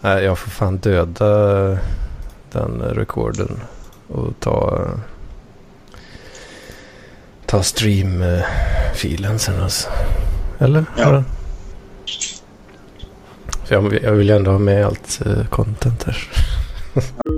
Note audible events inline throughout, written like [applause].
Nej, jag får fan döda den rekorden och ta, ta stream-filen sen alltså. Eller? Ja. Jag, jag vill ändå ha med allt uh, content här. [laughs]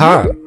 Men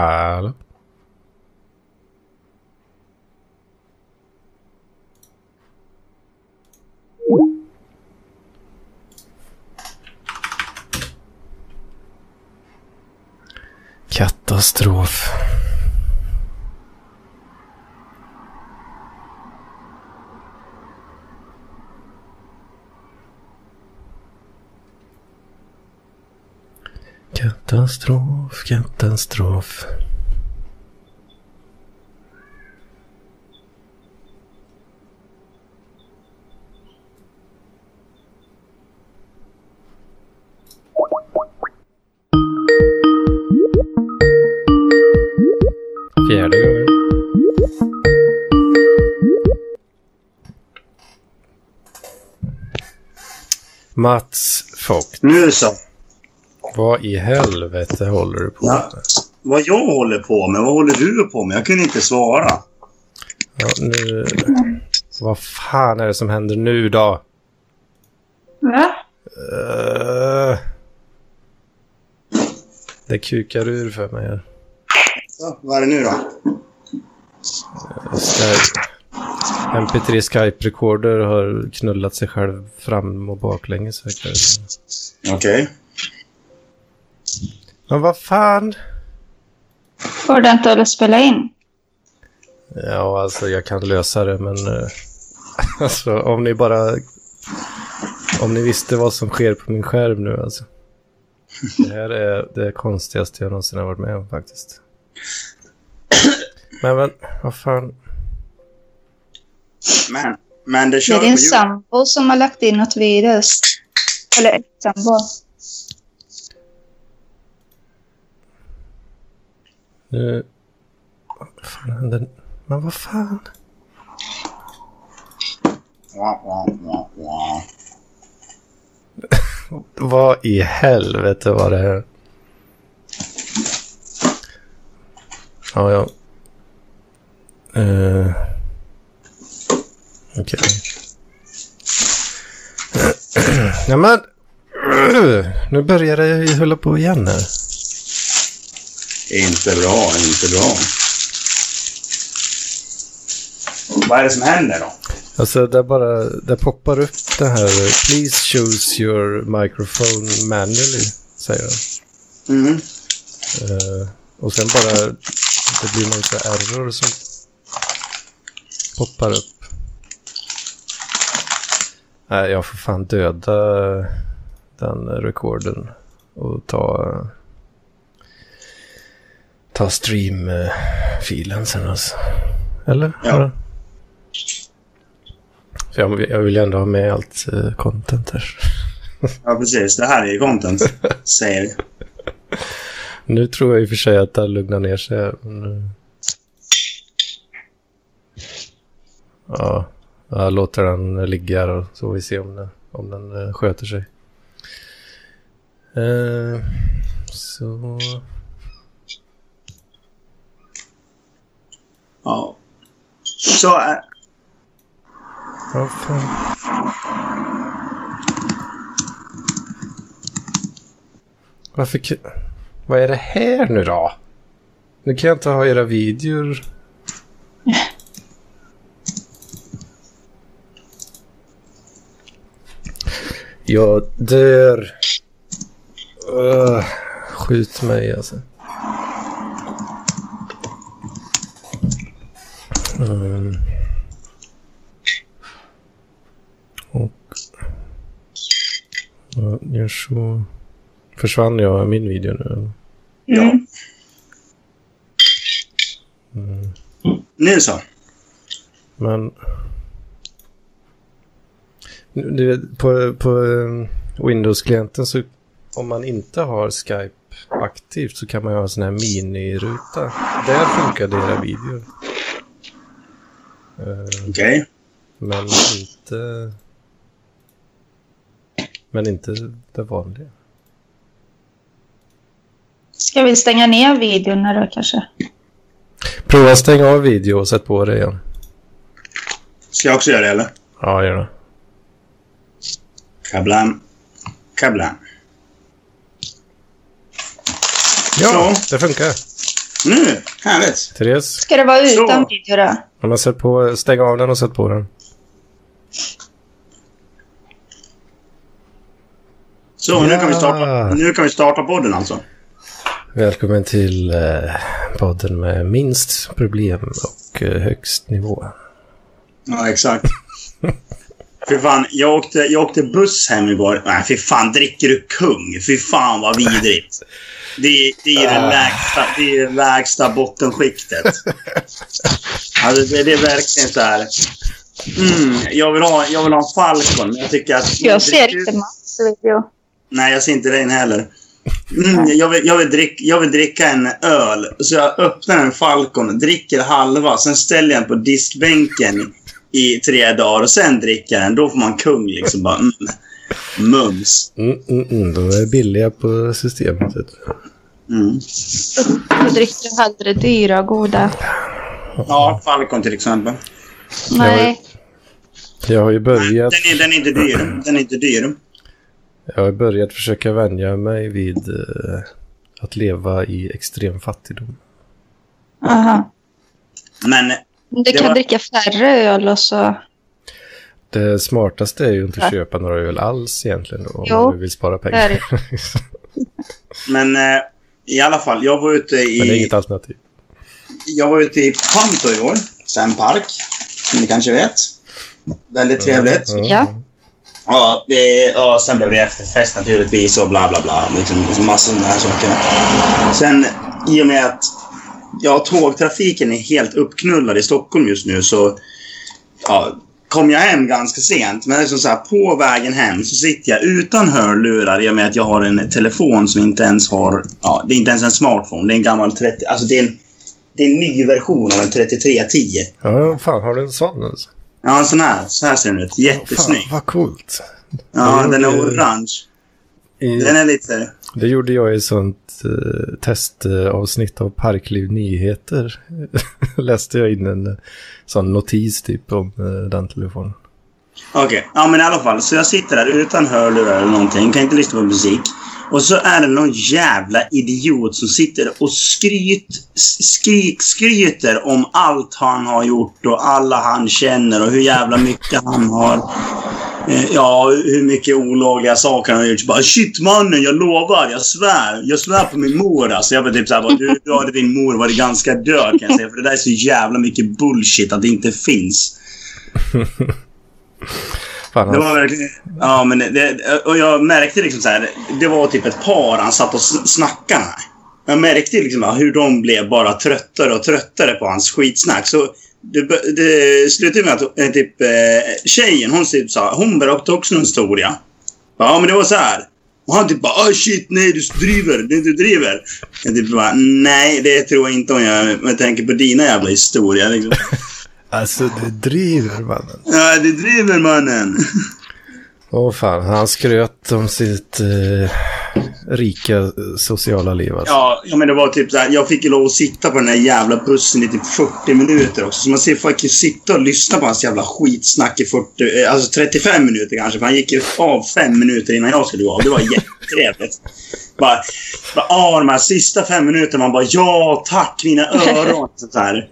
här eller? Katastrof. Katastrof, katastrof. Fjärde gången. Mats Vogt, Nu så. Vad i helvete håller du på Ja. med? Vad jag håller på med? Vad håller du på med? Jag kunde inte svara. Ja, nu... Vad fan är det som händer nu då? Va? Uh... Det kukar ur för mig här. Så, vad är det nu då? Sky... MP3 Skype-recorder har knullat sig själv fram och baklänges. Okej. Men vad fan? Får det inte att spela in? Ja, alltså jag kan lösa det, men... eh, [laughs] alltså om ni bara... Om ni visste vad som sker på min skärm nu alltså. Det här är det konstigaste jag någonsin har varit med om faktiskt. Men, men vad fan. Men, men det Det kör är på din sambo som har lagt in något virus. Eller sambo. Nu... Vad fan hände? Men vad fan? [laughs] Vad i helvete var det här? Ja, ja. Uh, Okej. [clears throat] ja, men... [clears throat] Nu börjar det ju hålla på igen här. Inte bra, inte bra. Vad är det som händer då? Alltså det bara, det poppar upp det här Please choose your microphone manually, säger den. Mm. Eh, och sen bara, det blir någon sån här error som poppar upp. Nej, jag får fan döda den rekorden och ta, ta stream-filen sen alltså. Eller? Ja. För jag, jag vill ändå ha med allt uh, content här. Ja, precis. Det här är ju content, [laughs] säger vi. Nu tror jag i och för sig att det lugnar ner sig. Men... Ja, jag låter den ligga och så får vi se om den, om den eh, sköter sig. Eh, så... Ja. Så, äh, Vad fan. Varför... k- Vad är det här nu då? Nu kan jag inte ha era videor. Jag dör. Uh, skjut mig alltså. Mm. Och... Gör så. Försvann jag min video nu? ja. Mm. Nu så. Men... Du vet, på, på eh, Windows-klienten så om man inte har Skype aktivt så kan man ju ha en sån här miniruta. Där funkar era videor. Eh, Okej. men inte... Men inte det vanliga. Ska vi stänga ner videon då kanske? Prova stänga av video och sätt på det igen. Ska jag också göra det, eller? Ja, gör det. Kablam. Kablam. Ja, Så. det funkar. Nu! Härligt. Therese, Ska det vara utan video då? om man sätter på, stäng av den och sätt på den. Så, nu, kan vi Ja. starta, nu kan vi starta podden alltså. Välkommen till eh, podden med minst problem och eh, högst nivå. Ja, exakt. [laughs] Fy fan, jag åkte, jag åkte buss hem igår. Nej, fy fan, dricker du kung? Fy fan vad vidrigt. Det, det är det Ah. lägsta, det är det lägsta bottenskiktet. [laughs] Alltså, det, det är verkligen så här. Mm, jag, vill ha, jag vill ha en Falcon, men jag tycker att... Jag ser inte Mats video. Nej, jag ser inte den heller. Mm, jag, vill, jag, vill drick, jag vill dricka en öl, så jag öppnar en Falcon, dricker halva, sen ställer jag den på diskbänken i tre dagar och sen dricker jag den. Då får man kung liksom. Bara, mm, mums. Mm, mm, mm, de är billiga på systemet. Mm. Jag dricker hellre dyra och goda. Ja, Falcon till exempel. Nej. Jag har ju Den börjat, är, den är inte dyr. Den är inte dyr. jag har börjat försöka vänja mig vid eh, att leva i extrem fattigdom. Aha. Men Du Det kan var- dricka färre öl och så... Det smartaste är ju inte att köpa några öl alls egentligen då, om Jo, man vill spara det är pengar. [laughs] Men eh, i alla fall, jag var ute Men det är i... inget alternativ. Jag var ute i Panto igår. Sen park. Som ni kanske vet. Väldigt trevligt. Mm. Ja. Ja, det, ja, sen blev det efterfest naturligtvis och bla bla bla. Liksom, liksom massor med här saker. Sen, i och med att ja, tågtrafiken är helt uppknullad i Stockholm just nu så ja, kom jag hem ganska sent. Men liksom så här, på vägen hem så sitter jag utan hörlurar i och med att jag har en telefon som inte ens har... Ja, det är inte ens en smartphone. Det är en gammal 30... Alltså det är en, det är en ny version av en 3310. Ja, fan har du en sån alltså? Ja, en sån här. Så här ser den ut. Fan, Jättesnygg. vad coolt. Ja, den är orange. I, Den är lite... Det gjorde jag i ett sånt eh, testavsnitt av Parkliv Nyheter. [laughs] Läste jag in en eh, sån notis typ om eh, den telefonen. Okej, ja men i alla fall. Så jag sitter där utan hörlurar eller någonting. Kan inte lyssna på musik. Och så är det någon jävla idiot som sitter och skryt, skrik, skryter om allt han har gjort och alla han känner och hur jävla mycket han har... Eh, ja, hur mycket olagliga saker han har gjort. Så bara shit mannen, jag lovar, jag svär. Jag svär på min mor alltså. Jag var typ såhär, bara, du, hade din mor varit ganska död kan jag säga. För det där är så jävla mycket bullshit att det inte finns. [laughs] Fan, Det var verkligen... Ja, men det, och jag märkte liksom så här. Det var typ ett par han satt och sn- snackade med. Jag märkte liksom hur de blev bara tröttare och tröttare på hans skitsnack. Så det, det slutade med att eh, typ, eh, tjejen, hon typ sa, hon berättade också en historia. Ja, men det var så här. Och han typ bara oh shit, nej du driver, nej, du driver. Jag typ bara, nej det tror jag inte hon gör med tanke på dina jävla historia. Liksom. [laughs] alltså, det driver mannen. Ja, du driver mannen. Åh fan, han skröt om sitt eh, rika eh, sociala liv alltså. Ja, ja, men det var typ så här, Jag fick ju lov att sitta på den här jävla bussen i typ 40 minuter också. Så man ser folk ju sitta och lyssna på hans jävla skitsnack i 40, eh, alltså 35 minuter kanske. För han gick ju av fem minuter innan jag skulle gå av. Det var jättetrevligt. [laughs] Bara, bara, ah, de här sista fem minuterna, man bara ja tack mina öron. Sånt här.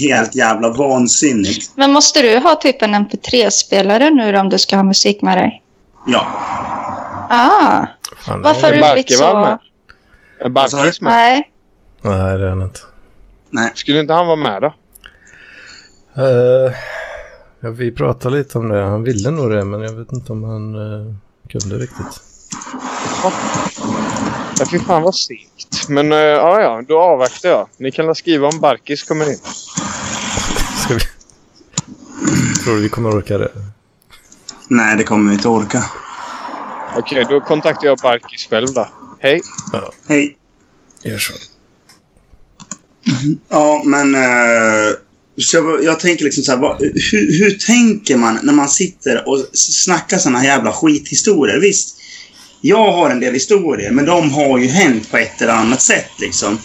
Helt jävla vansinnigt. Men måste du ha typ en MP3-spelare nu då, om du ska ha musik med dig? Ja. Ah, Fan, varför har du blivit med. så... Är Barkis med? Nej. nej, det är han inte. Nej. Skulle inte han vara med då? Eh, ja, vi pratade lite om det. Han ville nog det, men jag vet inte om han eh, kunde riktigt. Ja, fy fan vad segt. Men uh, ja, ja, då avvaktar jag. Ni kan väl skriva om Barkis kommer in. Ska vi... Tror du vi kommer orka det? Nej, det kommer vi inte orka. Okej, då kontaktar jag Barkis själv då. Hej. Hej. Gör så. Ja, men... eh, så jag, jag tänker liksom så här, vad, hur, hur tänker man när man sitter och s- snackar såna här jävla skithistorier? Visst, jag har en del historier, men de har ju hänt på ett eller annat sätt liksom.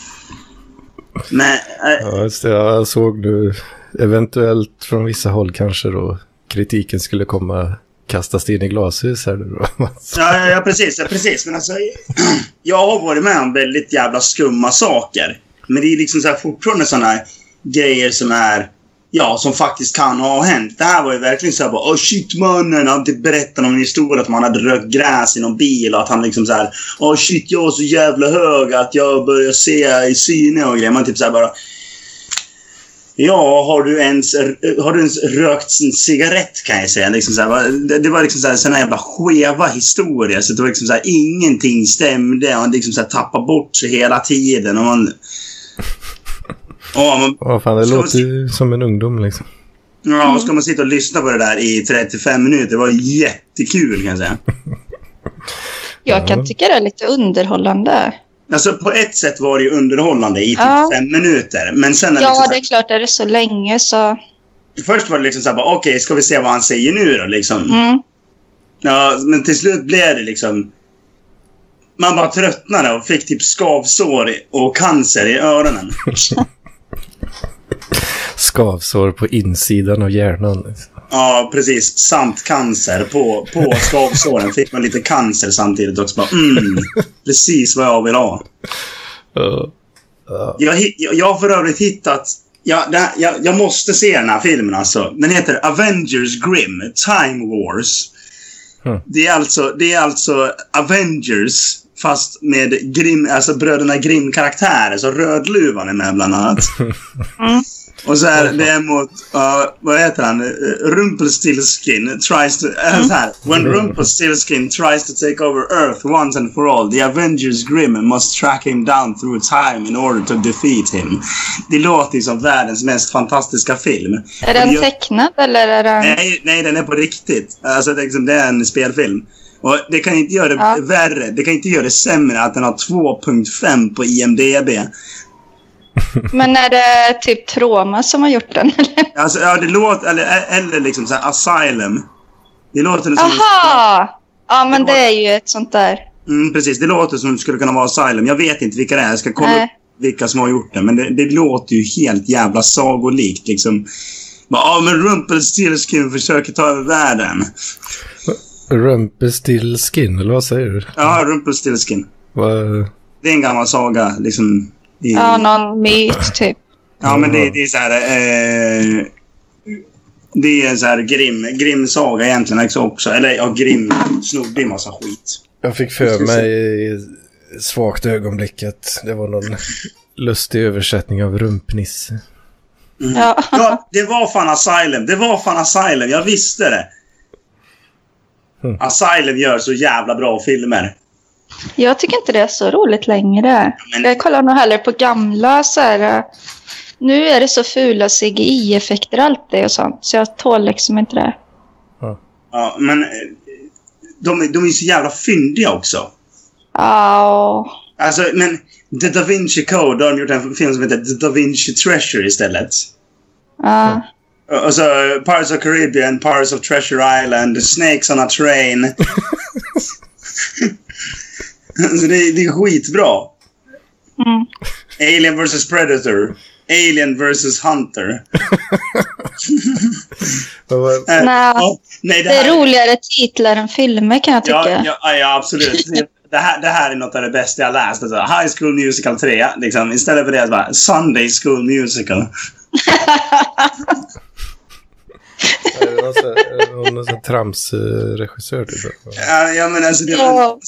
Men... eh, Ja, just det. Jag såg nu eventuellt från vissa håll kanske då kritiken skulle komma kastas det in i glashus här nu då. [laughs] Ja, ja, ja, precis. Ja, precis. Men alltså, [clears throat] jag har varit med om väldigt jävla skumma saker. Men det är liksom så här fortfarande sådana här grejer som är... Ja, som faktiskt kan ha hänt. Det här var ju verkligen så här bara, oh shit mannen. Han typ berättade om en historia att man hade rökt gräs i någon bil och att han liksom så här, oh shit jag är så jävla hög att jag börjar se i syne och grejer. Man typ så här bara, Ja, har du ens, har du ens rökt en cigarett kan jag säga. Liksom så här, det, det var liksom så här, såna jävla skeva historier. Så det var liksom så här, ingenting stämde. Han liksom så här, tappade bort sig hela tiden. Och man... [laughs] Ja, man, Ja, fan det man låter ju som en ungdom liksom. ja, och ska man sitta och lyssna på det där i 35 minuter. Det var jättekul kan jag säga. Jag kan tycka det är lite underhållande. Alltså på ett sätt var det underhållande i typ Ja. fem minuter. Men sen är det liksom Ja, så det är klart. Är det så länge så... Först var det liksom så här, okej, ska vi se vad han säger nu då liksom. Mm. Ja, men till slut blev det liksom... Man bara tröttnade och fick typ skavsår och cancer i öronen. [laughs] Skavsår på insidan av hjärnan. Liksom. Ja, precis. Samt cancer på, på skavsåren. Fick man lite cancer samtidigt också. Bara, mm, precis vad jag vill ha. Ja. Ja. Jag, jag, jag har för övrigt hittat... Ja, det här, jag, jag måste se den här filmen alltså. Den heter Avengers Grim, Time Wars. Hmm. Det, är alltså, det är alltså Avengers fast med Grim, alltså bröderna Grimm-karaktärer. Så Rödluvan är med bland annat. [laughs] Mm. Och så är det är mot, uh, vad heter han, uh, Rumpelstiltskin tries to, uh, så här. When Rumpelstiltskin tries to take over Earth once and for all, the Avengers Grim must track him down through time in order to defeat him. Det låter ju som världens mest fantastiska film. Är den det- tecknad eller är den... Nej, nej, den är på riktigt. Alltså, det är liksom- det är en spelfilm. Och det kan inte göra det Ja. värre. Det kan inte göra det sämre att den har 2.5 på IMDB. Men är det typ Troma som har gjort den? eller? Alltså, ja, det låter... Eller, eller liksom så här, Asylum. Det låter som... Aha! Ja, men det är ju ett sånt där. Mm, precis, det låter som det skulle kunna vara Asylum. Jag vet inte vilka det är. Jag ska kolla Nej. upp vilka som har gjort det. Men det, det låter ju helt jävla sagolikt. Liksom. Ja, men Rumpelstiltskin försöker ta över världen. Rumpelstiltskin, eller vad säger du? Ja, Rumpelstiltskin. Vad... Det är en gammal saga, liksom. I, Ja, någon myt typ. Ja, men det, det är så här... Eh, det är en så här grim, grim saga egentligen också. Eller ja, grim snubbe i massa skit. Jag fick för mig i svagt ögonblicket. Det var någon lustig översättning av rumpnisse. Ja. Ja, det var fan Asylum. Det var fan Asylum. Jag visste det. Mm. Asylum gör så jävla bra filmer. Jag tycker inte det är så roligt längre. Men- Jag kollar nog hellre på gamla så här... eh, Nu är det så fula CGI-effekter alltid och sånt. Så jag tål liksom inte det. Ja, men eh, de, är- de är så jävla fyndiga också. Ja, Alltså, men The Da Vinci Code har de gjort en film som heter The Da Vinci Treasure istället. ja. Och och så Pirates of Caribbean, Pirates of Treasure Island, Snakes on a Train. [laughs] [laughs] [laughs] så det, är- det är skitbra. Mm. Alien vs Predator. Alien vs Hunter. [laughs] Eh, Nej. nej, det Det är här, roligare titlar än filmer kan jag tycka. ja, ja, ja, ja, absolut. Det här, det här är något av det bästa jag läst. Alltså, High School Musical 3. Liksom. Istället för det så bara Sunday School Musical. [laughs] Är det någon sån är någon sån tramsregissör typ? Ja, ja men alltså... Det, Ja.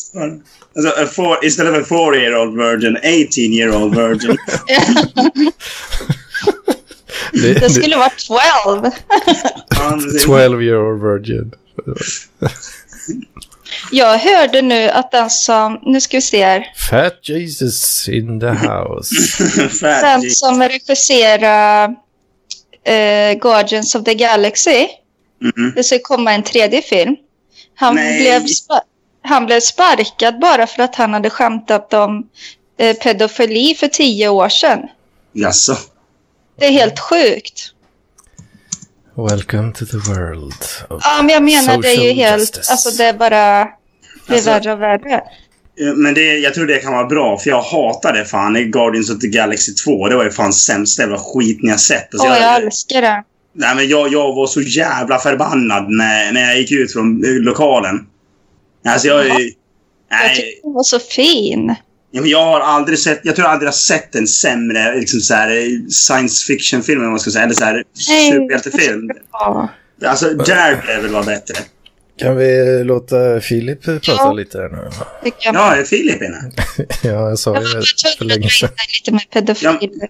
alltså a four, istället för 4 year old virgin, 18 year old virgin. Det, Det skulle vara 12. Ja, precis. 12 year old virgin. Jag hörde nu att den som... Nu ska vi se här. Fat Jesus in the house. [laughs] Den som regisserar eh, Guardians of the Galaxy. Mhm. Det ska komma en tredje film. Han Nej. blev, han blev sparkad bara för att han hade skämtat om eh, pedofili för tio år sedan. Jaså? Det är helt sjukt. Welcome to the world of... Ja, men jag menar det är ju helt... justice. Alltså det är bara... Det är Alltså- värre och värre. Ja, Men det, jag tror det kan vara bra, för jag hatade fan i Guardians of the Galaxy 2. Det var ju fan sämsta jävla skit ni har sett. Alltså, Åh, jag, jag älskar det. nej, men jag, jag var så jävla förbannad när, när jag gick ut från eh, lokalen. Alltså jag... Jaha. Nej, Jag tyckte den var så fin. Ja, men jag har aldrig sett, jag tror jag aldrig har sett en sämre liksom så här, eh, science fiction-film, eller vad man ska säga. Eller så här superhjältefilm. Ja. Alltså, Daredevil var bättre. Kan vi låta Filip prata Ja. lite här nu? Ja, är Filip inne? [laughs] Ja, jag sa ju det för länge sedan. lite med pedofil. Ni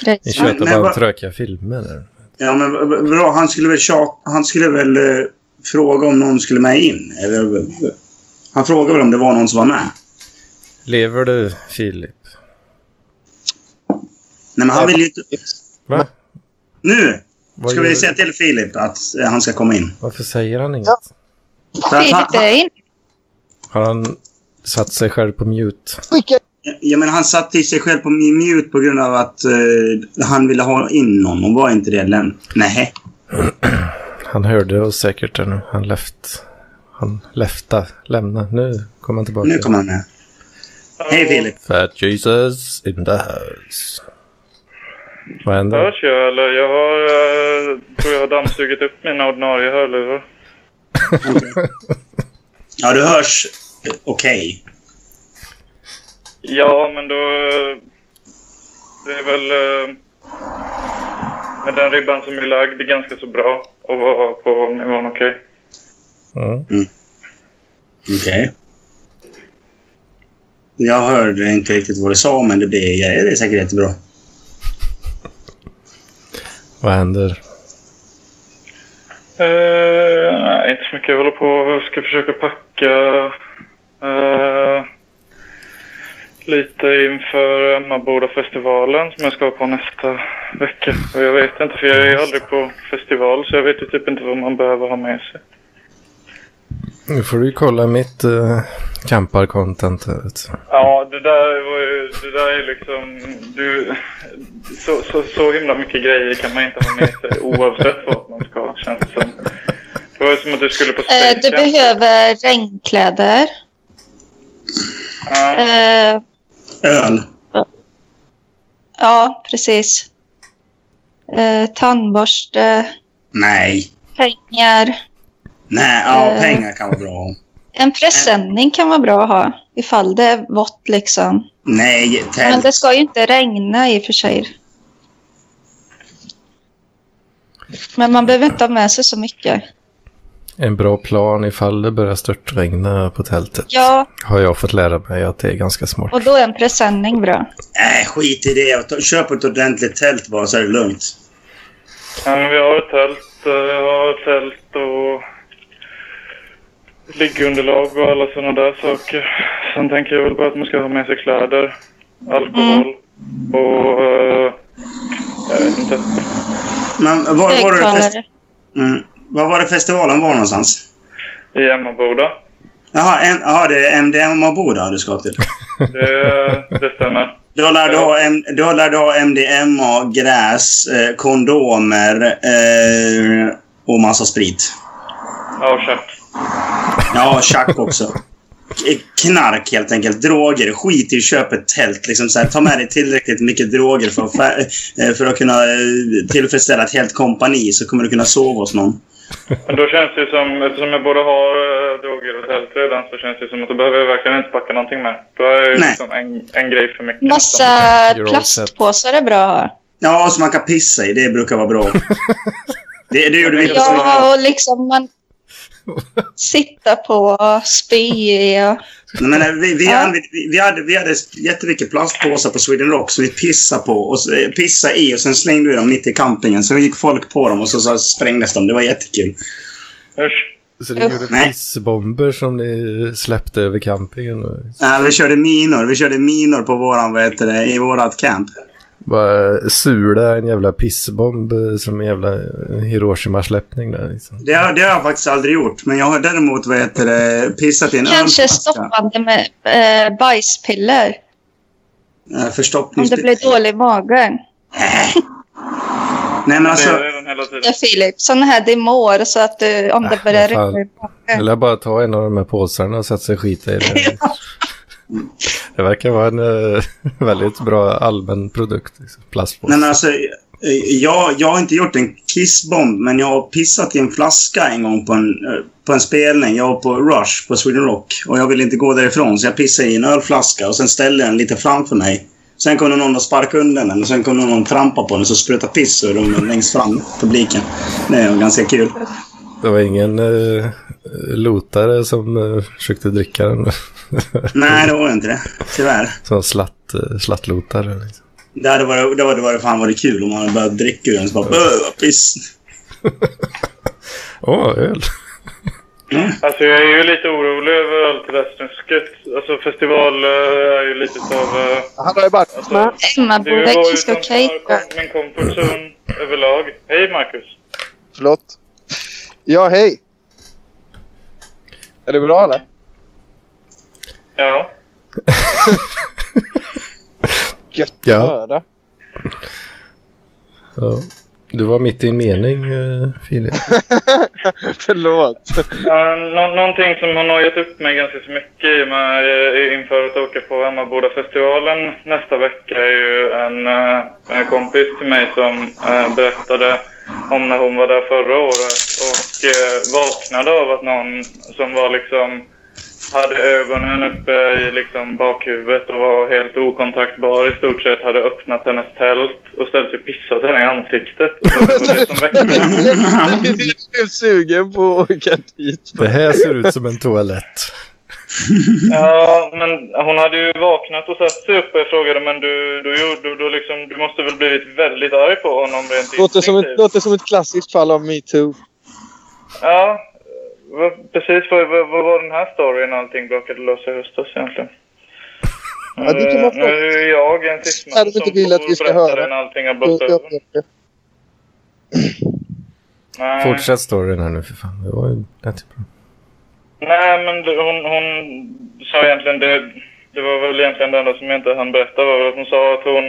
Ja, tjötar men bara om tråkiga filmer där. Ja, men bra. Han skulle väl, tjat, han skulle väl eh, fråga om någon skulle med in? Eller, han frågade väl om det var någon som var med? Lever du, Filip? Nej, men han vill ju inte... Va? Nu Vad ska vi säga till Filip att eh, han ska komma in. Varför säger han inget? För är in. Har han satt sig själv på mute? ja, men han satte sig själv på mute på grund av att eh, han ville ha in någon. Och var inte det än? Nej. [clears throat] Han hörde oss säkert nu. Han left. Han lefta, lämna. Nu kommer han tillbaka. Nu kommer han med. Hej Filip. Fat Jesus in the house. Vad händer? Hörs jag eller? Jag har, eh, tror jag har dammsugit upp mina ordinarie hörlurar. [laughs] Ja, du hörs okej. Ja, men då... Det är väl... eh, Med den ribban som är lagd, det är ganska så bra att vara på nivån okej. Mm. Okej. Jag hörde inte riktigt vad du sa, men det, blir, det är säkert jättebra. Vad händer? Uh, nej, inte så mycket. Jag håller på och ska försöka packa uh, lite inför Emmaboda-festivalen som jag ska på nästa vecka. Och jag vet inte, för jag är aldrig på festival så jag vet ju typ inte vad man behöver ha med sig. Nu får du kolla mitt uh, campar-content. här, vet du. Ja, det där, var ju, det där är liksom... Du, så, så, så himla mycket grejer kan man inte ha med sig [laughs] oavsett vad man ska, känns det som. Det var som att du skulle på Eh, Space du Camp. behöver regnkläder. Ja. Eh, Öl. ja, precis. eh, tandborste, Nej. pengar. Nej, ja, Eh. pengar kan vara bra. En presenning kan vara bra att ha ifall det är vått liksom. Nej, Men tält. det ska ju inte regna i och för sig. Men man behöver inte ha med sig så mycket. En bra plan ifall det börjar störtregna på tältet. Ja, Har jag fått lära mig att det är ganska smart. och då är en presenning bra. Nej, skit i det. Köp ett ordentligt tält bara så är det lugnt. Ja, men vi har ett tält. eh, Jag har ett tält och liggunderlag och alla sådana där saker. Sen tänker jag väl bara att man ska ha med sig kläder, alkohol och... eh, jag vet inte. Men var, var, det fest... Högtalare. mm. var var det festivalen var någonstans? I Emmaboda. Jaha, en, jaha det är MDMA-Boda du ska till. [laughs] Det, det stämmer. Då lär du ha, M- då lär du ha MDMA, gräs, eh, kondomer eh, och massa sprit. Ja, tjack. Ja, tjack också. Knark helt enkelt. Droger. Skit i att köpa ett tält. Liksom så här, ta med dig tillräckligt mycket droger för att, eh, för att kunna eh, tillfredsställa ett helt kompani så kommer du kunna sova hos någon. Men då känns det ju som, eftersom jag både har äh, droger och tält redan, så känns det som att då behöver jag verkligen inte packa någonting med. Då är det Nej. liksom en, en grej för mycket. Massa plastpåsar är bra att ha. Ja, som man kan pissa i. Det brukar vara bra. [laughs] Det, det gjorde vi på Ja, och liksom man sitta på, spy och... Nej, men eh, vi, vi, Ja. använde, vi, hade, vi hade jättemycket plastpåsar på Sweden Rock som vi pissade på. Och så, eh, pissade i och sen slängde vi dem mitt i campingen. Så gick folk på dem och så, så sprängdes de. Det var jättekul. Usch. Så ni gjorde Nej. pissbomber som ni släppte över campingen? Nej, vi körde minor. Vi körde minor på våran, vad heter det, i vårat camp. Bara sula en jävla pissbomb eh, som en jävla Hiroshima-släppning där liksom. Det har, det har jag faktiskt aldrig gjort. Men jag har däremot, vad heter det, pissat i en Kanske stoppande med eh, bajspiller. Eh, Om Förstoppnings... det blir dålig i magen. Nej, men Det alltså... Ja, Filip. Sådana här demor så att du, om det börjar rinna i magen. Eller bara ta en av de här påsarna och sätta sig och skita i det. [laughs] Det verkar vara en eh, [laughs] väldigt bra allmän produkt. Liksom. Plastpåse. Nej, men alltså... eh, Jag, jag har inte gjort en kissbomb, men jag har pissat i en flaska en gång på en, eh, på en spelning. Jag var på Rush på Sweden Rock och jag ville inte gå därifrån så jag pissade i en ölflaska och sen ställde jag den lite framför mig. Sen kom det någon och sparkade undan den och sen kom det någon och trampade på den så sprutade piss ur den längst fram publiken. Det var ganska kul. Det var ingen eh, lotare som eh, försökte dricka den. [laughs] Nej, det var inte det. Tyvärr. Som slatt, eh, slattlotare. Liksom. Det hade varit, det hade varit fan varit kul om man hade börjat dricka ur den så bara "Öh, vad piss. [laughs] Åh, öl. Alltså jag är ju lite orolig över allt det där snusket. Alltså festival eh, är ju lite av... eh, Han har ju bara... Alltså, Emma det borde var okej. har kom- min comfort zone överlag. Hej Marcus. Förlåt. Ja, hej. Är det bra eller? Ja. Gött att Ja. höra. Ja. Du var mitt i en mening, eh, Filip. [laughs] Förlåt. Ja, nå- någonting som har nojat upp mig ganska så mycket med, eh, inför att åka på Emmaboda-festivalen nästa vecka är ju en, eh, en kompis till mig som berättade om när hon var där förra året och vaknade av att någon som var liksom hade ögonen uppe i liksom bakhuvudet och var helt okontaktbar i stort sett hade öppnat hennes tält och ställt sig pissat henne i ansiktet. Och [laughs] det blev sugen på att åka dit. Det här ser ut som en toalett. Ja, men hon hade ju vaknat och satt sig upp och jag frågade men du, du, du, du, liksom, du måste väl blivit väldigt arg på honom rent Låter som, ett, låter som ett klassiskt fall av metoo. Ja, precis vad, vad, vad var den här storyn allting brakade lösa i höstas egentligen? [laughs] Ja, det kan man Eh, nu är jag en de som inte vill att vi ska höra. när allting har blåst jag- över. [clears throat] jag- Nej. Fortsätt storyn här nu för fan. Det var ju jättebra. Nej, men det- hon, hon sa egentligen det. Det var väl egentligen det enda som jag inte hann berätta var att hon sa att hon,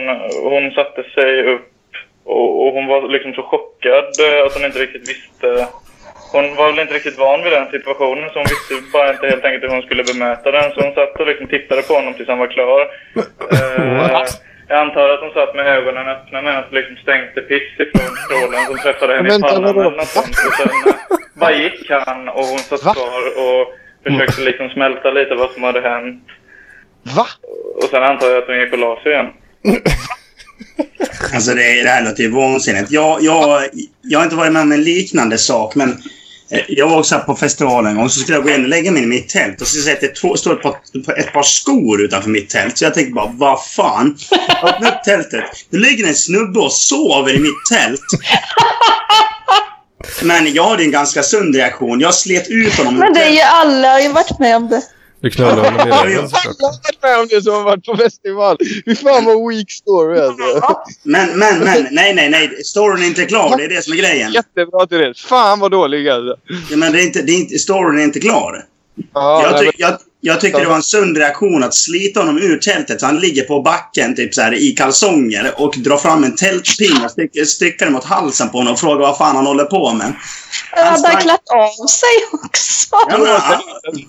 hon satte sig upp och, och hon var liksom så chockad att hon inte riktigt visste. Hon var väl inte riktigt van vid den situationen så hon visste bara inte helt enkelt hur hon skulle bemöta den. Så hon satt och liksom tittade på honom tills han var klar. Eh? Jag antar att de satt med ögonen öppna medan de liksom stänkte piss ifrån strålen som träffade henne i pannan eller något sånt. Och sen eh, bara gick han och hon satt Va? kvar och försökte liksom smälta lite vad som hade hänt. Va? Och sen antar jag att hon gick och la sig igen. Alltså det, det här låter ju vansinnigt. Jag, jag, jag har inte varit med om en liknande sak, men jag var också på festivalen en gång. Så skulle jag gå in och lägga mig i mitt tält. Och så ser jag att det två- står ett par, ett par skor utanför mitt tält. Så jag tänkte bara, vad fan? Jag öppnar upp tältet. Det ligger en snubbe och sover i mitt tält. Men jag hade en ganska sund reaktion. Jag slet ut honom Men det är ju alla har ju varit med om det. Du knullar honom i [laughs] röven såklart. Alla har med om det som har varit på festival. Fy fan vad weak story alltså. Men, men, men. Nej, nej, nej. Storyn är inte klar. Det är det som är grejen. Jättebra Therese. Fan vad dålig alltså. Ja, men det är inte, det är inte, storyn är inte klar. Ja, jag, nej, ty jag, jag tycker det var en sund reaktion att slita honom ur tältet så han ligger på backen typ så här, i kalsonger och dra fram en tältpinne och sticker, sticker den mot halsen på honom och frågar vad fan han håller på med. Jag hade sprang- klätt av sig också. Ja, men, han,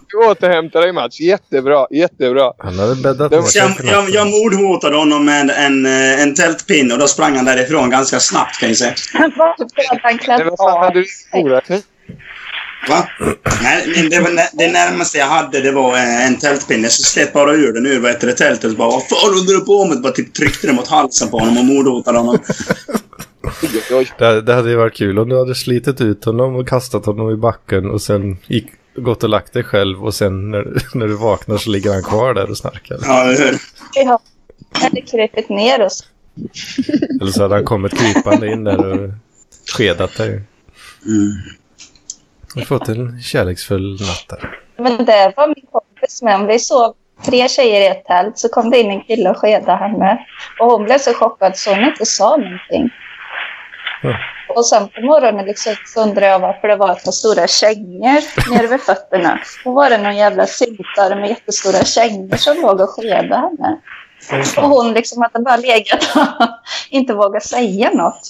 Du återhämtar dig Mats. Jättebra, jättebra. Han hade bäddat Det jag, jag, jag mordhotade honom med en, eh, en tältpinne och då sprang han därifrån ganska snabbt kan jag säga. Han var typ för att han Nej, klätt av hade? Va? Nej, men det, var det närmaste jag hade det var eh, en tältpinne. Så slet bara ur den ur vad det, tältet och bara Vad fan håller du på med? Bara typ tryckte den mot halsen på honom och mordhotade honom. [laughs] Det, det hade ju varit kul om du hade slitit ut honom och kastat honom i backen och sen gick, gått och lagt dig själv och sen när, [laughs] när du vaknar så ligger han kvar där och snarkar. Ja, eller hur? Ja. Jag hade krupit ner oss. Eller så hade han kommit krypande in där och skedat dig. Mm. Och fått en kärleksfull natt där. Men det var min kompis med. Vi sov tre tjejer i ett tält. Så kom det in en kille och skedade henne. Och hon blev så chockad så hon inte sa någonting. Ja. Och sen på morgonen liksom så undrade jag varför det var ett par stora kängor nere vid fötterna. Då var det någon jävla syntare med jättestora kängor som låg och skedade henne. Och hon liksom hade bara legat och [laughs] inte vågat säga något.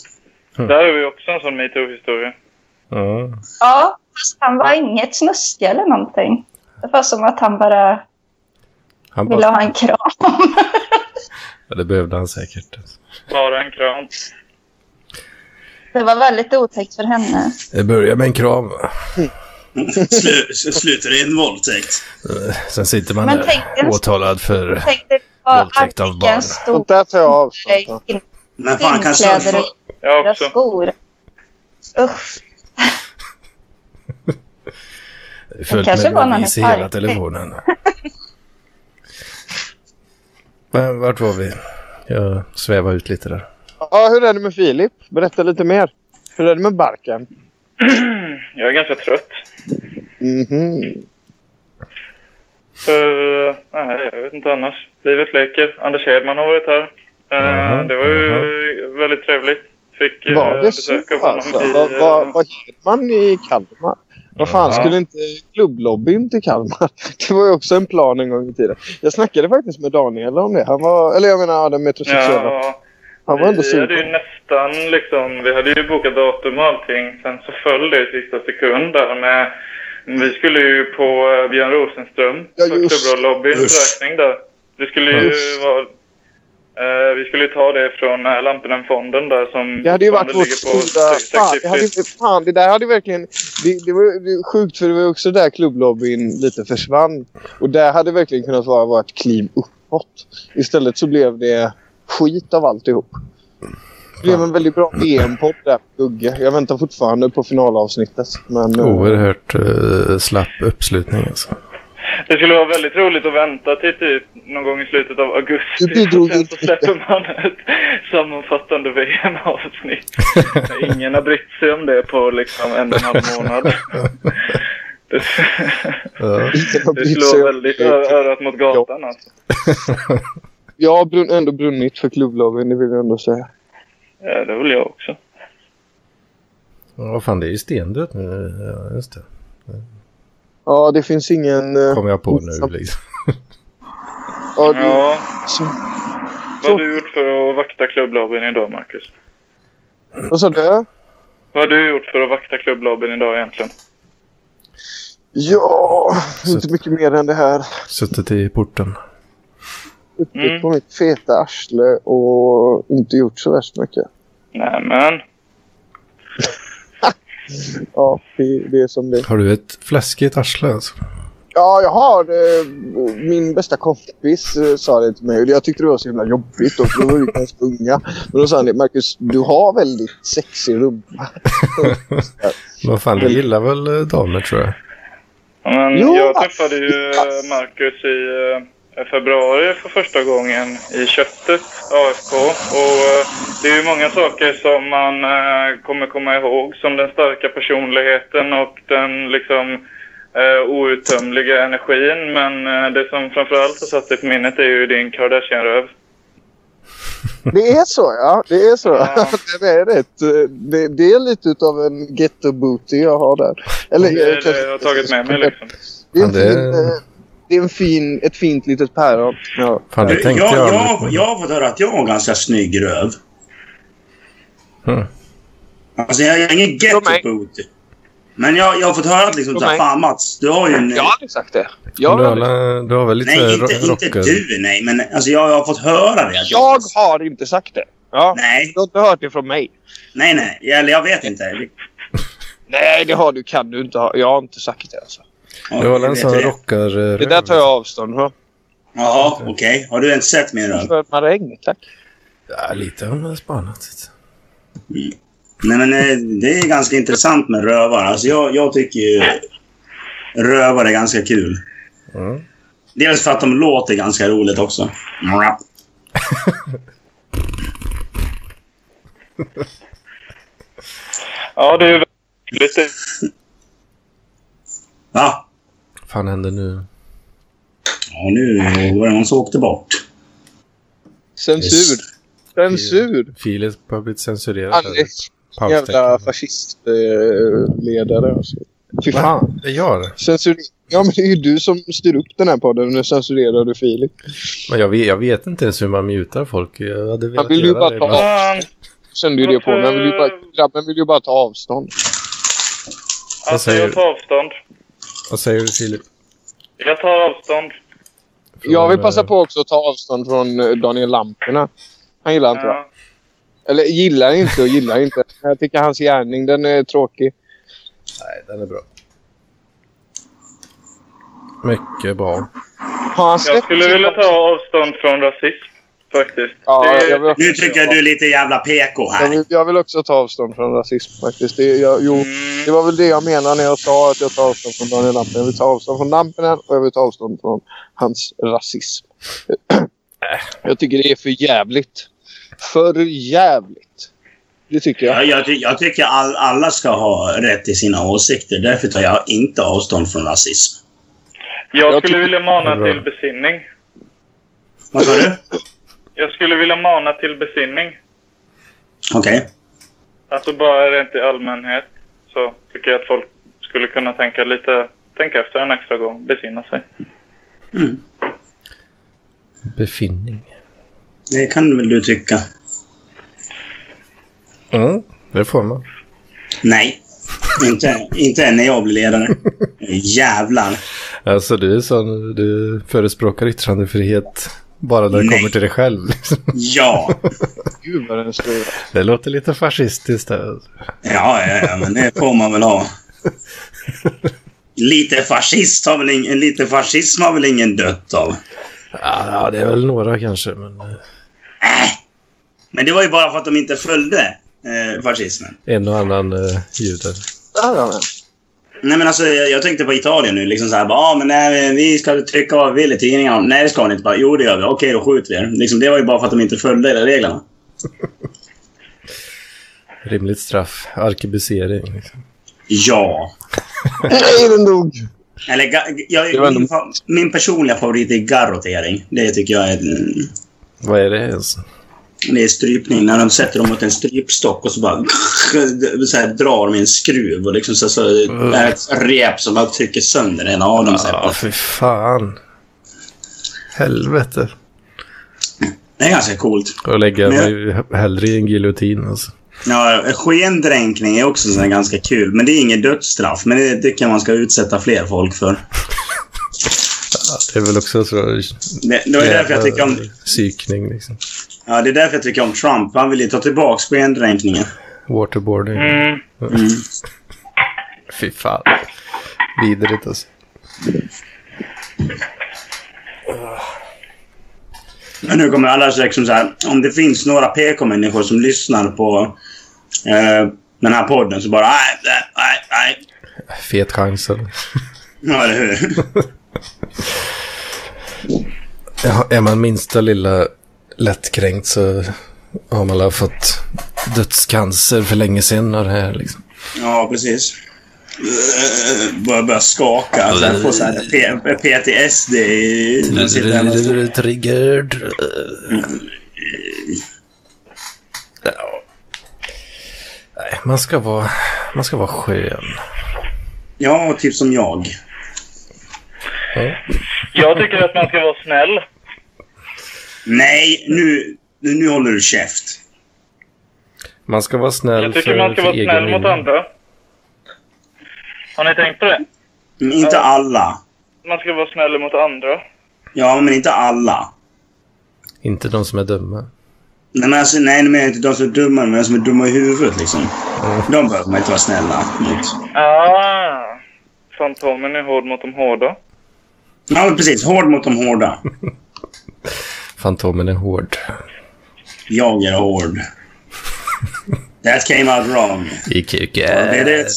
Där har vi också en sån metoo-historia. Ja. Ja, fast han var inget snuskig eller någonting. Det var som att han bara Han ville bara, ha en kram. [laughs] ja, det behövde han säkert. Bara en kram. Det var väldigt otäckt för henne. Det börjar med en kram. Slu, slutar i en våldtäkt. Eh, Sen sitter man Men där åtalad för... Våldtäkt av barn. Sånt där tar jag avstånd Men fan, kanske... Jag också. skor. Usch. Följt kanske med var någon bevis i hela telefonen. [laughs] Men vart var vi? Jag svävar ut lite där. Ja, hur är det med Filip? Berätta lite mer. Hur är det med barken? [clears throat] Jag är ganska trött. Mhm. Uh, nej, jag vet inte annars. Livet leker. Anders Hedman har varit här. Eh, Mhm, det var ju väldigt trevligt. Fick uh, Var det så besök av honom alltså? i... Vad eh, vad- vad heter man i Kalmar? Vad fan, skulle inte klubblobbyn till Kalmar? [laughs] Det var ju också en plan en gång i tiden. Jag snackade faktiskt med Daniel om det. Han var, eller jag menar den metrosexuella. Ja, Han var ändå vi hade ju nästan liksom... Vi hade ju bokat datum och allting. Sen så föll det i sista sekund där med... Vi skulle ju på eh, Björn Rosenström. Ja, för just. Klubbrolobbyns Usch. räkning där. Det skulle ju vara... eh, vi skulle ju ta det från uh, Lampenfonden där som Det hade ju varit vårt stora... Fan, det, hade, fan, det där hade verkligen... Det, det var det sjukt för det var också där klubblobbyn lite försvann. Och där hade verkligen kunnat vara, ett kliv uppåt. Istället så blev det skit av alltihop. Det blev en väldigt bra VM-podd där på Gugge. Jag väntar fortfarande på finalavsnittet. Men, eh, Oerhört uh, slapp uppslutning alltså. Det skulle vara väldigt roligt att vänta till typ någon gång i slutet av augusti. Du bidrog och sen så släpper man ett sammanfattande VM-avsnitt. [laughs] Ingen har brytt sig om det på liksom en och en halv månad. [laughs] Det, det slår väldigt örat mot gatan alltså. [laughs] Jag har ändå brunnit för klubblobbyn, det vill jag ändå säga. Ja, det vill jag också. Ja, fan det är ju stendött nu. Ja, just det. Ja, det finns ingen... eh, Kommer jag på nu liksom. Ja, det, Ja, så, vad har du gjort för att vakta klubblobbyn idag, Marcus? vad sa du? Vad har du gjort för att vakta klubblobbyn idag egentligen? Ja, inte mycket mer än det här. Suttit i porten. Suttit Mm. på mitt feta arsle och inte gjort så värst mycket. Nämen. Ja, det, det är som det Har du ett fläskigt arsle alltså? Ja, jag har eh, Min bästa kompis eh, sa det till mig. Jag tyckte det var så himla jobbigt. Och då var vi ganska unga. Men då sa han det. Marcus, du har väldigt sexig rumpa. [laughs] Vad fan, du gillar väl eh, damer tror jag? Men Jo, jag träffade ju Marcus i februari för första gången i köttet, AFK. Och eh, det är ju många saker som man eh, kommer komma ihåg. Som den starka personligheten och den liksom eh, outtömliga energin. Men eh, det som framförallt har satt sig på minnet är ju din Kardashian-röv. [laughs] Det är så, ja. Det är så. Ja. [laughs] det är rätt. Det, det är lite utav en ghetto booty jag har där. Eller, Det är eh, det jag har tagit med mig liksom. [laughs] Det är, en Ja, det- är en fin, ett fint litet päron. Ja. Fan, det Jag, tänkte jag, jag jag, jag har fått höra att jag har ganska snygg röv. Hmm. Alltså jag är ingen ghetto booty. Men jag, jag har fått höra att liksom såhär, fan Mats, du har ju en... Jag har aldrig sagt det. Du Jag, har, har, du har väl lite nej, inte, inte du nej, men alltså jag har fått höra det. att jag har inte sagt det. Ja. Nej, Du har inte hört det från mig. nej, nej. Eller jag vet inte. Nej, det har du. Kan du inte ha. Jag har inte sagt det alltså. Ja, jag en vet sån rockar... Det där tar jag avstånd från. Jaha, okej. Har du inte sett min röv? För maräng, tack. Ja, lite har man spanat. Nej, men eh, det är ganska intressant med rövar. Alltså jag, jag tycker ju rövar är ganska kul. Mm. Dels för att de låter ganska roligt också. Ja, det är ju lite... Va? Vad fan händer nu? Ja, nu var det någon som åkte bort. Censur. Censur. Filip har blivit censurerad. Jävla fascistledare. Alltså. Fy fan. Det gör det? Censur... Ja, men det är ju du som styr upp den här podden. Nu censurerar du Filip. Men jag vet, jag vet inte ens hur man mutar folk. Jag hade velat vill ju göra bara det. ta- Kände ju det på. Men vill ju bara, grabben vill ju bara ta avstånd. alltså säger jag tar avstånd. Vad säger du Filip? Jag tar avstånd. Från, Jag vill passa på också att ta avstånd från eh, Daniel Lamporna. Han gillar inte. Ja. Eller gillar inte och gillar inte. Jag tycker hans gärning den är tråkig. Nej, den är bra. Mycket bra. Jag skulle vilja ta avstånd från rasism, faktiskt. Ja, Det- jag vill, Nu tycker jag du är lite jävla PK jag, här. vill, jag vill också ta avstånd från rasism faktiskt. Det, jag, jo, Mm. det var väl det jag menade när jag sa att jag tar avstånd från Daniel Lampen. Jag vill ta avstånd från Lampinen och jag vill ta avstånd från hans rasism. Jag tycker det är för jävligt. För jävligt. Det tycker jag. Ja, jag, ty jag tycker all, alla ska ha rätt till sina åsikter. Därför tar jag inte avstånd från rasism. Jag Jag skulle vilja mana till besinning. Vad sa du? Jag skulle vilja mana till besinning. Okej. Alltså bara rent i allmänhet så tycker jag att folk skulle kunna tänka lite, tänka efter en extra gång, besinna sig. Mm. Befinning. Det kan väl du tycka. Mm, det får man. Nej. Inte, inte när jag blir ledare. [laughs] Jävlar. Alltså du är sån, du förespråkar yttrandefrihet bara när det Nej. kommer till dig själv. liksom. Ja. [laughs] Gud vad den är stor. Det låter lite fascistiskt där. Ja, ja, ja, men det får man väl ha. [laughs] Lite fascist har väl ingen, lite fascism har väl ingen dött av. Ja, det är väl några kanske, men eh, Men det var ju bara för att de inte följde eh, fascismen. en och annan eh, jude. Där har den. Nej men alltså jag, jag tänkte på Italien nu. Liksom såhär bara, ah, men nej, vi ska trycka vad vi vill i tidningarna. Nej det ska ni inte. Bara, jo det gör vi. Okej då skjuter vi er. Liksom, det var ju bara för att de inte följde reglerna. [laughs] Rimligt straff. Arkebusering. Liksom. Ja. [laughs] Nej, den dog. Eller jag, min, min personliga favorit är garrotering. Det tycker jag är... Vad är det ens? Det är strypning. När de sätter dem mot en strypstock och så bara [laughs] så här, drar de i en skruv och liksom så, så Mm. är det ett rep som bara trycker sönder en av dem. Ja, för fan. Helvete. Det är ganska coolt. Och lägga mig hellre i en giljotin alltså. Ja, skendränkning är också så ganska kul. Men det är inget dödsstraff. Men det tycker jag man ska utsätta fler folk för. [laughs] Det är väl också så... Det, det var därför jag tycker om... Psykning liksom. Ja, det är därför jag tycker om Trump. Han vill ju ta tillbaka skendränkningen. Waterboarding. Mm. Mm. Fy fan. Vidrigt alltså. Men nu kommer alla liksom så här, om det finns några PK-människor som lyssnar på eh, den här podden så bara nej, nej, nej, nej. Fet chans. Ja, eller hur? [laughs] Ja, är man minsta lilla lättkränkt så har man väl fått dödscancer för länge sedan av det här liksom. Ja, precis. Eh, Börjar börja skaka. Får så här PTSD. och- Triggered. Nej, man ska vara, man ska vara skön. Ja, typ som jag. Ja. Jag tycker att man ska vara snäll. Nej, nu, nu, nu håller du käft. Man ska vara snäll Jag tycker för, man ska vara snäll mot andra. Har ni tänkt på det? Men inte alla. Man ska vara snäll mot andra. Ja, men inte alla. Inte de som är dumma. Nej, men alltså, nej, men inte de som är dumma, men de som är dumma i huvudet liksom. De behöver man inte vara snälla mot. Ah, Fantomen är hård mot de hårda. Ja, men precis. Hård mot de hårda. [laughs] Fantomen är hård. Jag är hård. [laughs] That came out wrong. I Or kuken. did it?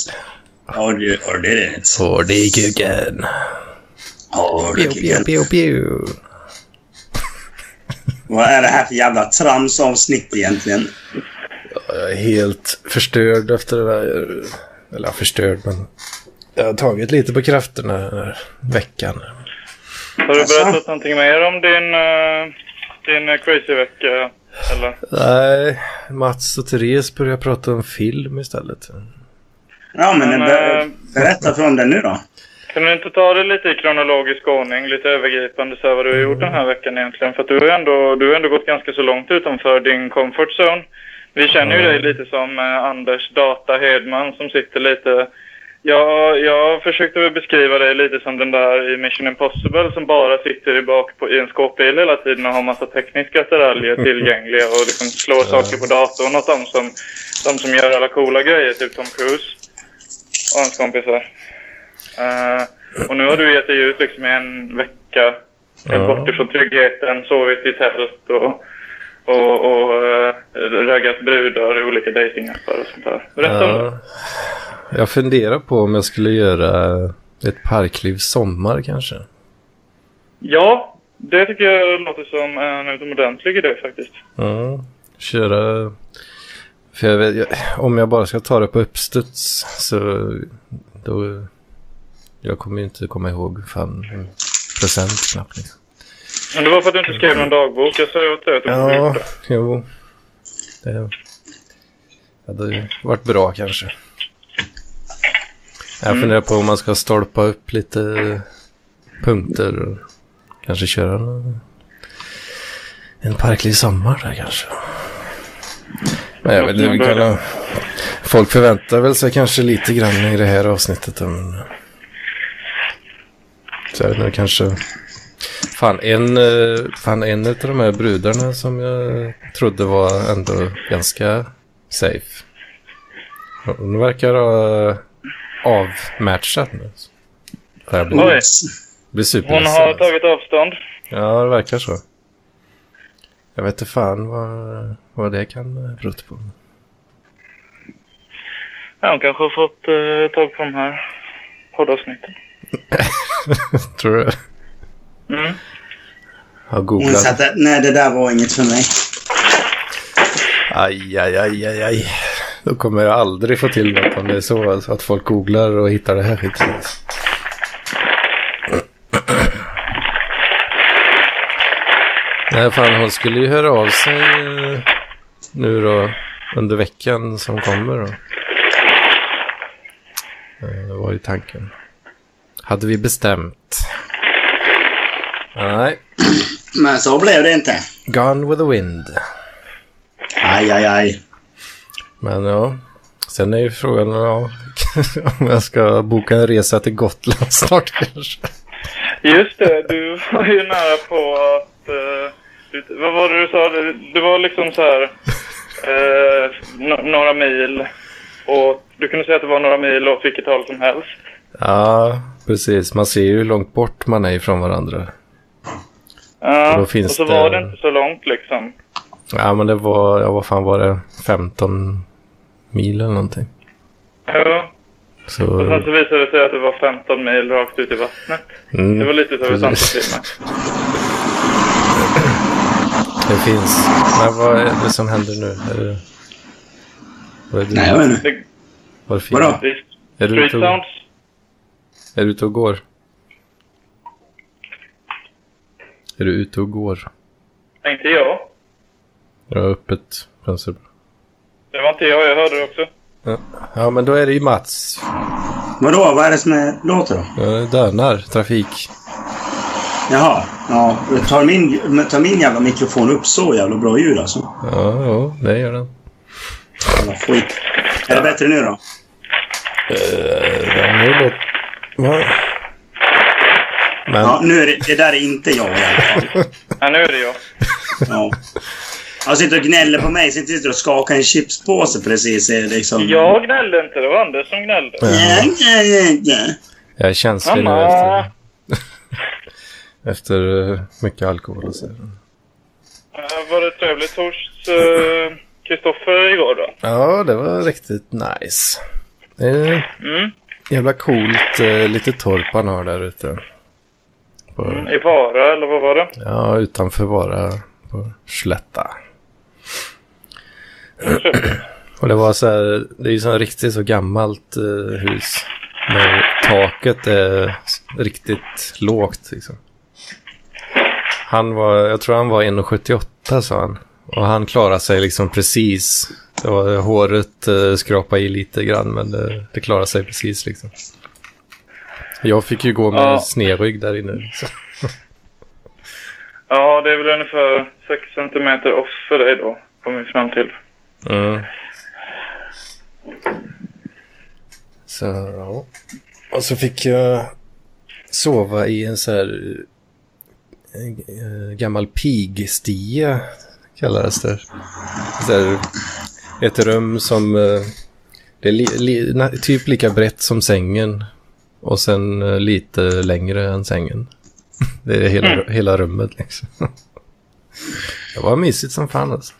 Or, did- or did it? Hård i kuken. Hård Pew, pew, pew, pew. Vad är det här för jävla tramsavsnitt egentligen? Jag är helt förstörd efter det där. Eller ja, förstörd, men jag har tagit lite på krafterna den här veckan. Har du berättat någonting mer om din, uh, din eh, crazy-vecka? Eller? Nej, Mats och Therese börjar prata om film istället. Ja, men Men, ber- eh, berätta från den nu då. Kan du inte ta det lite i kronologisk ordning, lite övergripande, så här, vad du har gjort den här veckan egentligen? För att du har ändå, du har ändå gått ganska så långt utanför din comfort zone. Vi känner ju dig lite som eh, Anders Data Hedman som sitter lite... Ja, jag försökte väl beskriva dig lite som den där i Mission Impossible som bara sitter i bak på, i en skåpbil hela tiden och har massa tekniska attiraljer [laughs] tillgängliga och liksom slår saker på datorn åt de som, de som gör alla coola grejer, typ Tom Cruise och hans kompisar. Eh, och nu har du gett dig ut liksom i en vecka Ja. bort ifrån tryggheten, sovit i tält och, och, och uh, raggat brudar i olika dejtingappar och sånt där. Berätta om det. Ja, jag funderar på om jag skulle göra ett parkliv sommar kanske. Ja, det tycker jag låter som en utomordentlig idé faktiskt. Ja, köra... För jag vet, jag, om jag bara ska ta det på uppstuds så då... Jag kommer ju inte komma ihåg fan en procent knappt. Liksom. Men det var för att du inte skrev någon dagbok. Jag sa ju åt dig att du Ja, jo. Det hade varit bra kanske. Jag funderar på om man ska stolpa upp lite punkter och kanske köra en, en parkliv sommar där kanske. Men jag vet inte, vi kan folk förväntar väl sig kanske lite grann i det här avsnittet. Men, så jag vet inte, kanske Fan en, eh, fan, en av de här brudarna som jag trodde var ändå ganska safe. Hon verkar ha avmatchat nu. Blir, Oj. blir Hon har tagit avstånd. Ja, det verkar så. Jag vet inte fan vad, vad det kan ha berott på. Ja, hon kanske har fått uh, tag på de här poddavsnitten. [laughs] Tror du? Mm. Har Hon googlat. satte, nej det där var inget för mig. Aj, aj, aj, aj, aj. Då kommer jag aldrig få till något om det är så. Alltså, att folk googlar och hittar det här skiten. Nej, fan hon skulle ju höra av sig eh, nu då under veckan som kommer då. Eh, Det var ju tanken. Hade vi bestämt. Nej, Men så blev det inte. Gone with the wind. Aj, aj, aj. Men ja, sen är ju frågan ja, [laughs] om jag ska boka en resa till Gotland [laughs] snart kanske. Just det, du var ju nära på att... du, vad var det du sa? Det var liksom så här... eh, no, några mil. Och du kunde säga att det var några mil åt vilket håll som helst. Ja, precis. Man ser ju hur långt bort man är ifrån varandra. Ja, Och så det- var det inte så långt liksom. Ja, men det var, ja vad fan var det? 15 mil eller någonting. Ja, och sen Så, så visade det sig att det var 15 mil rakt ut i vattnet. mm, Det var lite så det precis. samtalsfilmen. [laughs] Det finns. Men vad är det som händer nu? Är det, vad är det, Nej, jag vet inte. Vadå? Är du, ute och, är du ute och går? Är du ute och går? Inte jag. Jag har öppet fönster. Det var inte jag, jag hörde det också. Ja. ja, men då är det ju Mats. Vadå? Vad är det som är, låter då? Ja, Dönar, trafik. Jaha. Ja, tar min, tar min jävla mikrofon upp så jävla bra ljud alltså? Ja, ja, det gör den. Jävla skit. Är det bättre nu då? Ja, nu låter... Va? Men, Ja, nu är det, det där är inte jag i alla fall. [laughs] Ja, nu är det jag. Ja. Han sitter och gnäller på mig, sitter sitter och skakar en chipspåse precis. Liksom. Jag gnällde inte, det var Anders som gnällde. Ja, ja, ja, ja. jag är känslig nu Mamma! efter, efter eh, mycket alkohol och så. Var det trevligt hos eh, Kristoffer igår då? Ja, det var riktigt nice. Det är Mm. jävla coolt eh, litet torp han har där ute. På, I Vara, eller vad var det? ja, utanför Vara på Slätta. Och det var så här, det är ju så riktigt så gammalt eh, hus. Där taket är riktigt lågt liksom. Han var, jag tror han var 1,78 sa han. Och han klarade sig liksom precis. Det var håret eh, skrapa i lite grann men det, det klarade sig precis liksom. Jag fick ju gå med Ja. snedrygg där inne. Så. Ja, det är väl ungefär 6 centimeter off för dig då, kom vi fram till. Mm. Så, ja. Och så fick jag sova i en så här eh, gammal pigstia kallades det. Så här, ett rum som eh, det är li, li, na, typ lika brett som sängen och sen eh, lite längre än sängen. [laughs] Det är hela, hela rummet liksom. [laughs] Det var mysigt som fan alltså.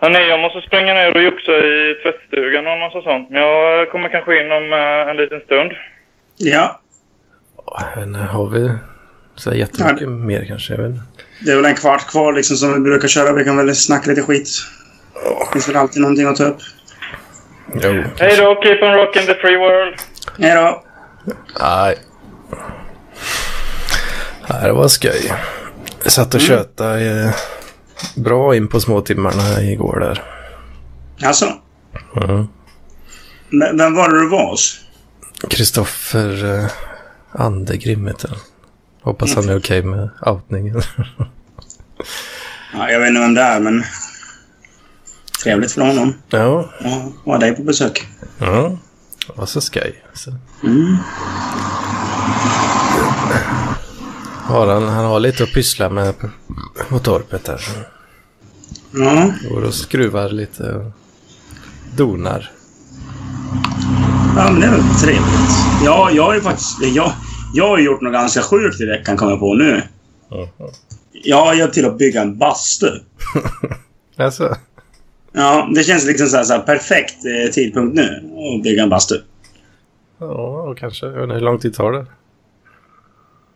Hörni, jag måste springa ner och joxa i tvättstugan och massa sånt. Men jag kommer kanske in om eh, en liten stund. ja, Men har vi så jättemycket mer kanske? Jag vet inte. det är väl en kvart kvar liksom som vi brukar köra. Vi kan väl snacka lite skit. Det finns väl alltid någonting att ta upp. Jo. Hej då, keep on rocking the free world! Hej då! Nej. Nej, det var skoj. Jag satt och tjötade eh, bra in på småtimmarna igår där. Alltså, Mm. men- vem var det du var hos? Kristoffer eh, Andegrim heter han. Hoppas han är okej med outningen. [laughs] Ja, jag vet inte vem det är, men... Trevligt för honom ja, att ha dig på besök. ja. Var så skoj. Så. Mm. Har han, han har lite att pyssla med på, torpet där. Ja, går och skruvar lite och donar. ja, men det är väl trevligt. Ja, jag har ju faktiskt... Jag, jag har gjort något ganska sjukt i veckan, kommer jag på nu. Jag har hjälpt till att bygga en bastu. [laughs] Alltså, Ja, det känns liksom så här, så här perfekt eh, tidpunkt nu att bygga en bastu. ja, och kanske. Jag vet inte, hur lång tid tar det? Det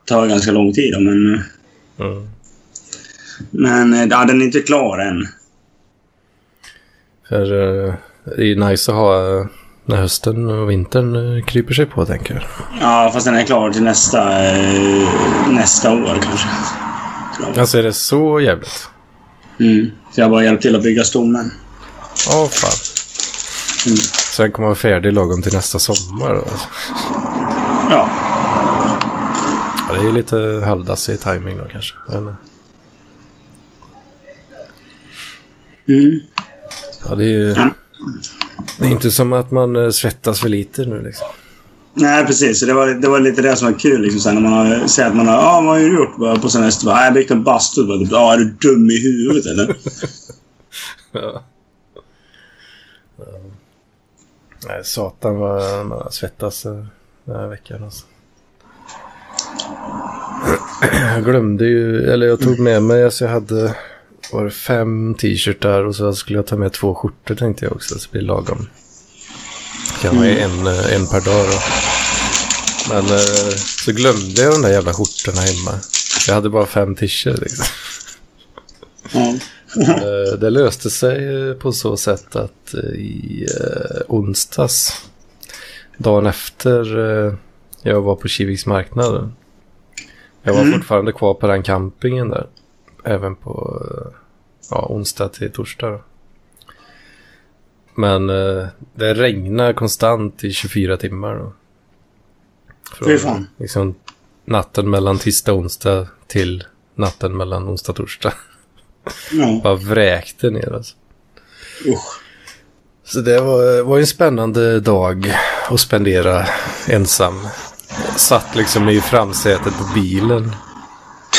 tar ganska lång tid, men... Mm. Men eh, ja, den är inte klar än. För eh, det är ju nice att ha eh, när hösten och vintern eh, kryper sig på, tänker jag. Ja, fast den är klar till nästa, eh, nästa år kanske. Klar. Alltså är det så jävligt? Mm. Så jag bara hjälpt till att bygga stommen. Åh fan. Mm. Så den kommer vara färdig lagom till nästa sommar? Alltså. Ja. Ja, det är lite halvdassig timing då kanske. Men, Mm. ja, det är ju... Det är inte som att man eh, svettas för lite nu liksom. Nej, precis. Det var, det var lite det som var kul. Liksom, sen när man har sett att man har... Ja, vad har du gjort bara, på semester? Bara, "Ja, Jag byggt en bastu. Ja, är du dum i huvudet eller? [laughs] Ja. Eh, nej, satan vad man svettas eh, den här veckan alltså. [clears throat] Jag glömde ju, eller jag tog med mig, alltså jag hade var det fem t-shirtar och så skulle jag ta med två skjortor tänkte jag också, så det blir lagom. Kan vara en, eh, en per dag då. Men så glömde jag de där jävla skjortorna hemma. Jag hade bara fem t-shirts liksom. Mm. Eh, Det löste sig eh, på så sätt att eh, i onsdags, dagen efter jag var på Kiviks marknad. Jag var Mm. fortfarande kvar på den campingen där. Även på ja, onsdag till torsdag. Men det regnar konstant i 24 timmar. Då. Fy fan. liksom, natten mellan tisdag och onsdag till natten mellan onsdag och torsdag. Ja. Bara vräkte ner alltså. Usch. Så det var, var en spännande dag att spendera ensam. Satt liksom i framsätet på bilen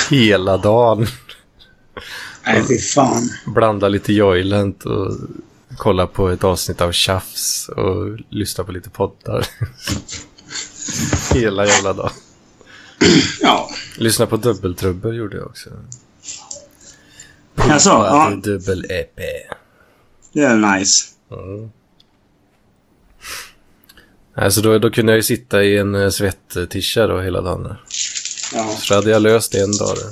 hela dagen. Nej, fy fan. Blanda lite Joylent och kolla på ett avsnitt av Tjafs och lyssna på lite poddar. hela jävla dagen. Ja. Lyssna på Dubbeltrubbel gjorde jag också. Jaså? Ja, Dubbel-EP. det är nice. Mm. Alltså då, då kunde jag ju sitta i en eh, svetttisha då hela dagen. Ja. Så hade jag löst en dag. Då.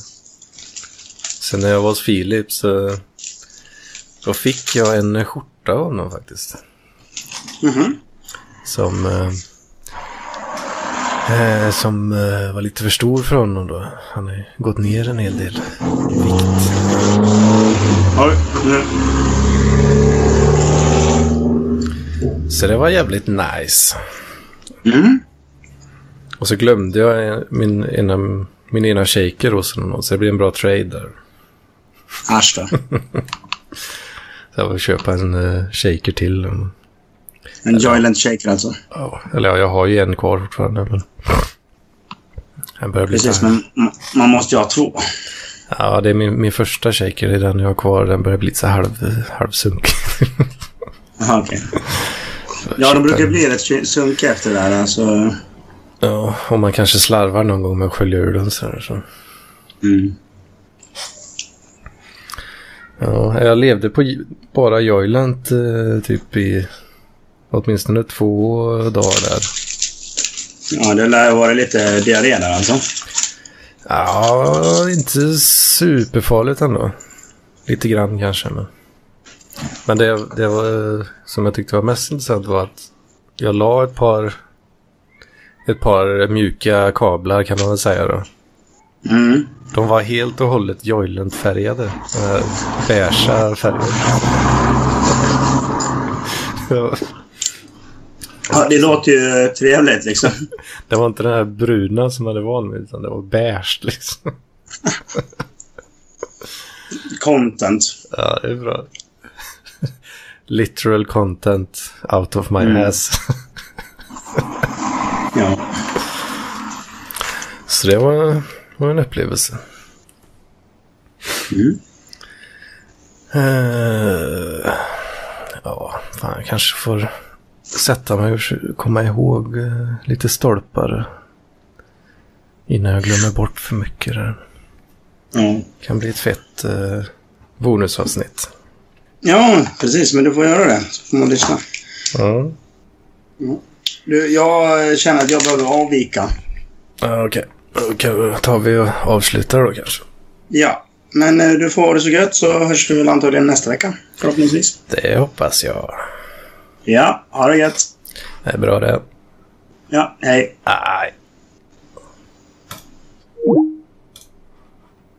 Sen när jag var hos Filip så då fick jag en skjorta av honom faktiskt. Mhm. Som, eh, eh, som eh, var lite för stor för honom då. Han har ju gått ner en hel del i vikt. Oj. Så det var jävligt nice. Mm. Och så glömde jag eh, min ena, min ena shaker hos honom. Så det blir en bra trade där. Asch då. Så jag får köpa en uh, shaker till. En Joyland Shaker alltså. Ja, eller ja, jag har ju en kvar fortfarande. Men... Den börjar bli Precis, men ma- man måste ju ha två. Ja, det är min, min första shaker. Det är den jag har kvar. Den börjar bli lite så halv, halvsunkig. Jaha, okej. Ja, de brukar bli rätt sunk efter det där. Alltså. ja, och man kanske slarvar någon gång med att skölja ur den så här. Så. Mm. Ja, jag levde på bara Joyland eh, typ i åtminstone två dagar där. Ja, det lär vara lite diarré där alltså. Ja, inte superfarligt ändå. Lite grann kanske. Men, men det, det var, som jag tyckte var mest intressant var att jag la ett par, ett par mjuka kablar kan man väl säga då. Mm. De var helt och hållet Joyland-färgade. Eh, Beiga färger. [laughs] Ja, det låter ju trevligt liksom. [laughs] det var inte den här bruna som är van med utan det var beige liksom. [laughs] Content. Ja, det är bra. [laughs] Literal content out of my Mm. ass. Ja. Så det var, var en upplevelse. Mm. Eh, ja, fan jag kanske får sätta mig och komma ihåg eh, lite stolpar. Innan jag glömmer bort för mycket där. Ja. Kan bli ett fett eh, bonusavsnitt. ja, precis. Men du får göra det. Så får man lyssna. Ja, Du, jag känner att jag behöver avvika. okej. Då kan- tar vi och avslutar då kanske. Ja. Men eh, du får ha det så gött så hörs vi väl antagligen nästa vecka. Förhoppningsvis. Det hoppas jag. Ja, ha det gött. Det är bra det. Ja, hej. Aj.